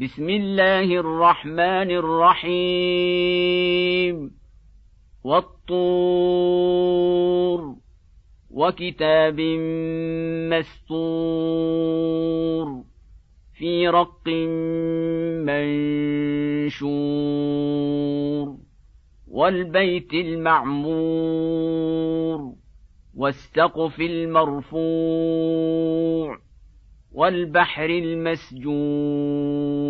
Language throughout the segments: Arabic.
بسم الله الرحمن الرحيم. والطور وكتاب مستور في رق منشور والبيت المعمور والسقف المرفوع والبحر المسجور.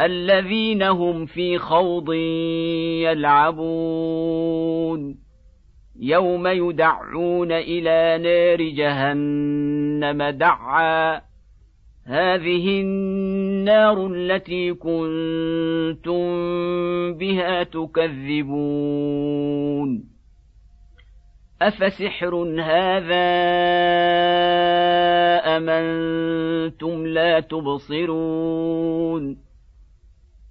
الذين هم في خوض يلعبون. يوم يدعون إلى نار جهنم دعا. هذه النار التي كنتم بها تكذبون. أفسحر هذا أم أنتم لا تبصرون؟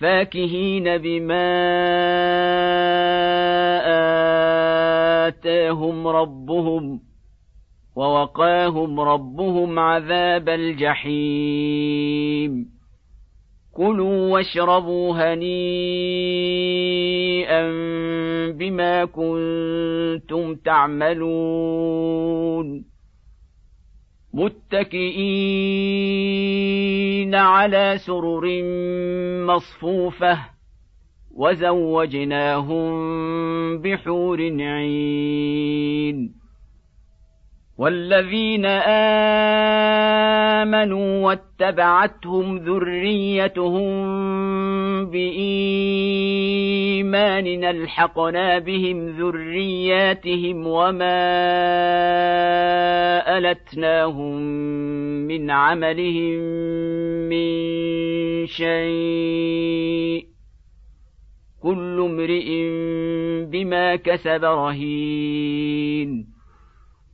فاكهين بما آتاهم ربهم ووقاهم ربهم عذاب الجحيم. كلوا واشربوا هنيئا بما كنتم تعملون. متكئين على سرر مصفوفة وزوجناهم بحور عين والذين آمنوا واتبعتهم ذريتهم بايمان الحقنا بهم ذرياتهم وما ألتناهم من عملهم من شيء كل امرئ بما كسب رهين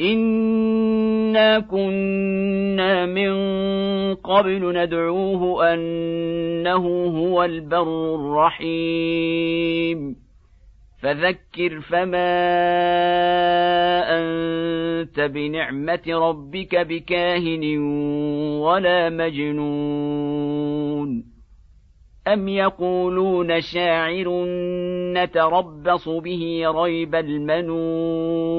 انا كنا من قبل ندعوه انه هو البر الرحيم فذكر فما انت بنعمه ربك بكاهن ولا مجنون ام يقولون شاعر نتربص به ريب المنون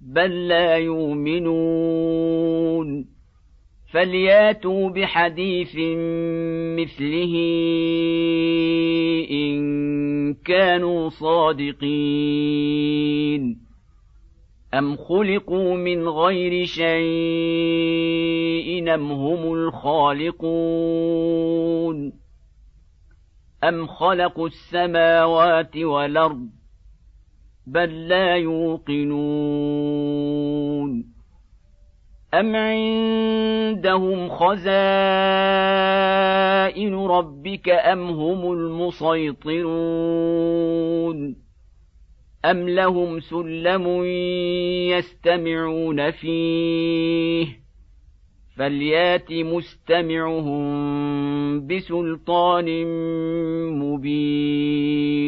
بل لا يؤمنون. فلياتوا بحديث مثله إن كانوا صادقين. أم خلقوا من غير شيء أم هم الخالقون؟ أم خلقوا السماوات والأرض بل لا يوقنون. أم عندهم خزائن ربك أم هم المسيطرون؟ أم لهم سلم يستمعون فيه؟ فليات مستمعهم بسلطان مبين.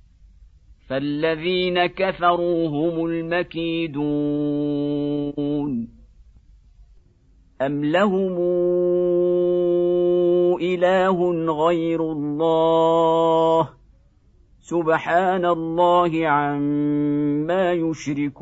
فالذين كفروا هم المكيدون أم لهم إله غير الله سبحان الله عما يشركون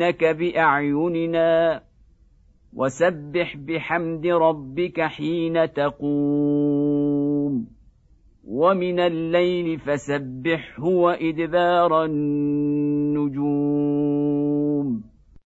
فانك بأعيننا وسبح بحمد ربك حين تقوم. ومن الليل فسبحه وإدبار النجوم.